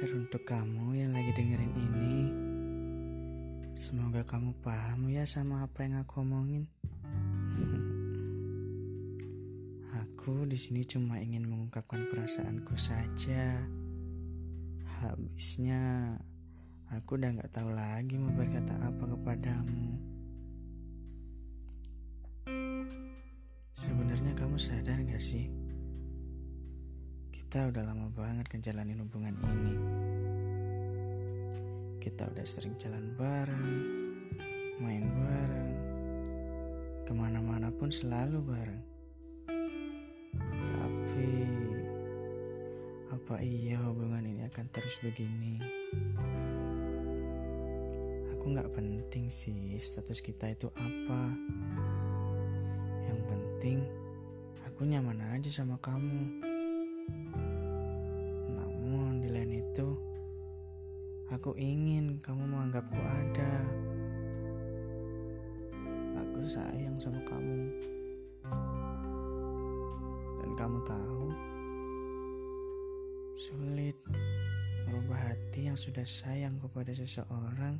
Teruntuk kamu yang lagi dengerin ini, semoga kamu paham ya sama apa yang aku omongin. aku di sini cuma ingin mengungkapkan perasaanku saja. Habisnya, aku udah gak tahu lagi mau berkata apa kepadamu. Sebenarnya kamu sadar gak sih? Kita udah lama banget ngejalanin hubungan ini. Kita udah sering jalan bareng, main bareng, ke mana-mana pun selalu bareng. Tapi, apa iya hubungan ini akan terus begini? Aku gak penting sih status kita itu apa. Yang penting, aku nyaman aja sama kamu. Aku ingin kamu menganggapku ada. Aku sayang sama kamu. Dan kamu tahu, sulit merubah hati yang sudah sayang kepada seseorang